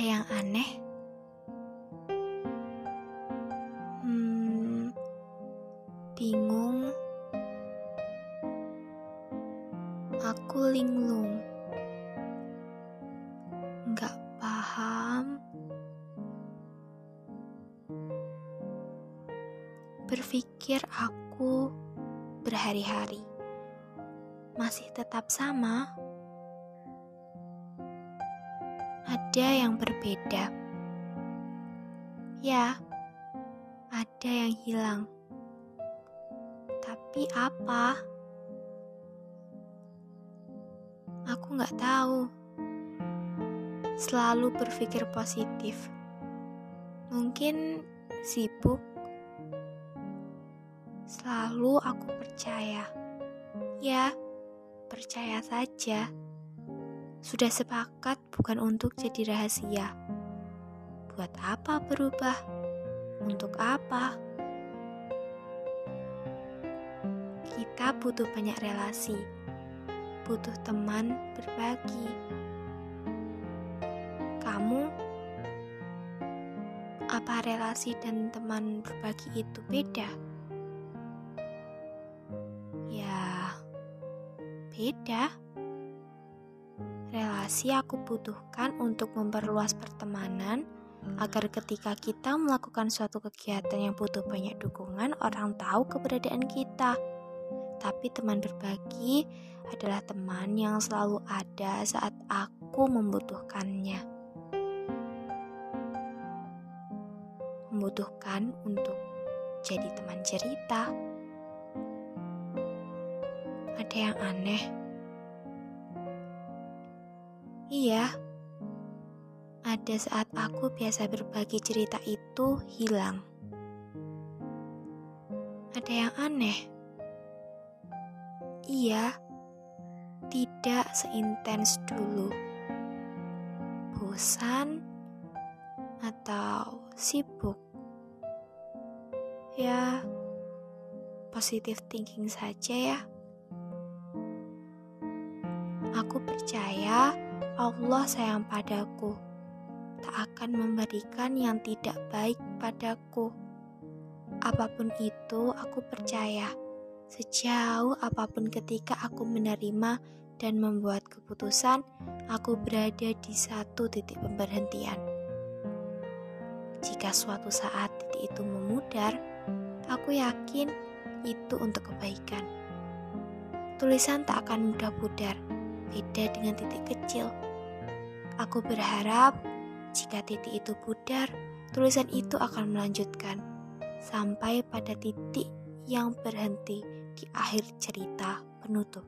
yang aneh? Hmm, bingung. Aku linglung. Nggak paham. Berpikir aku berhari-hari masih tetap sama ada yang berbeda. Ya, ada yang hilang. Tapi apa? Aku nggak tahu. Selalu berpikir positif. Mungkin sibuk. Selalu aku percaya. Ya, percaya saja sudah sepakat bukan untuk jadi rahasia. Buat apa berubah? Untuk apa? Kita butuh banyak relasi, butuh teman berbagi. Kamu, apa relasi dan teman berbagi itu beda? Ya, beda relasi aku butuhkan untuk memperluas pertemanan agar ketika kita melakukan suatu kegiatan yang butuh banyak dukungan, orang tahu keberadaan kita. Tapi teman berbagi adalah teman yang selalu ada saat aku membutuhkannya. Membutuhkan untuk jadi teman cerita. Ada yang aneh Iya, ada saat aku biasa berbagi cerita itu hilang. Ada yang aneh. Iya, tidak seintens dulu. Bosan atau sibuk. Ya, positive thinking saja ya. Aku percaya Allah sayang padaku, tak akan memberikan yang tidak baik padaku. Apa pun itu, aku percaya. Sejauh apa pun ketika aku menerima dan membuat keputusan, aku berada di satu titik pemberhentian. Jika suatu saat titik itu memudar, aku yakin itu untuk kebaikan. Tulisan tak akan mudah pudar beda dengan titik kecil. Aku berharap jika titik itu pudar, tulisan itu akan melanjutkan sampai pada titik yang berhenti di akhir cerita penutup.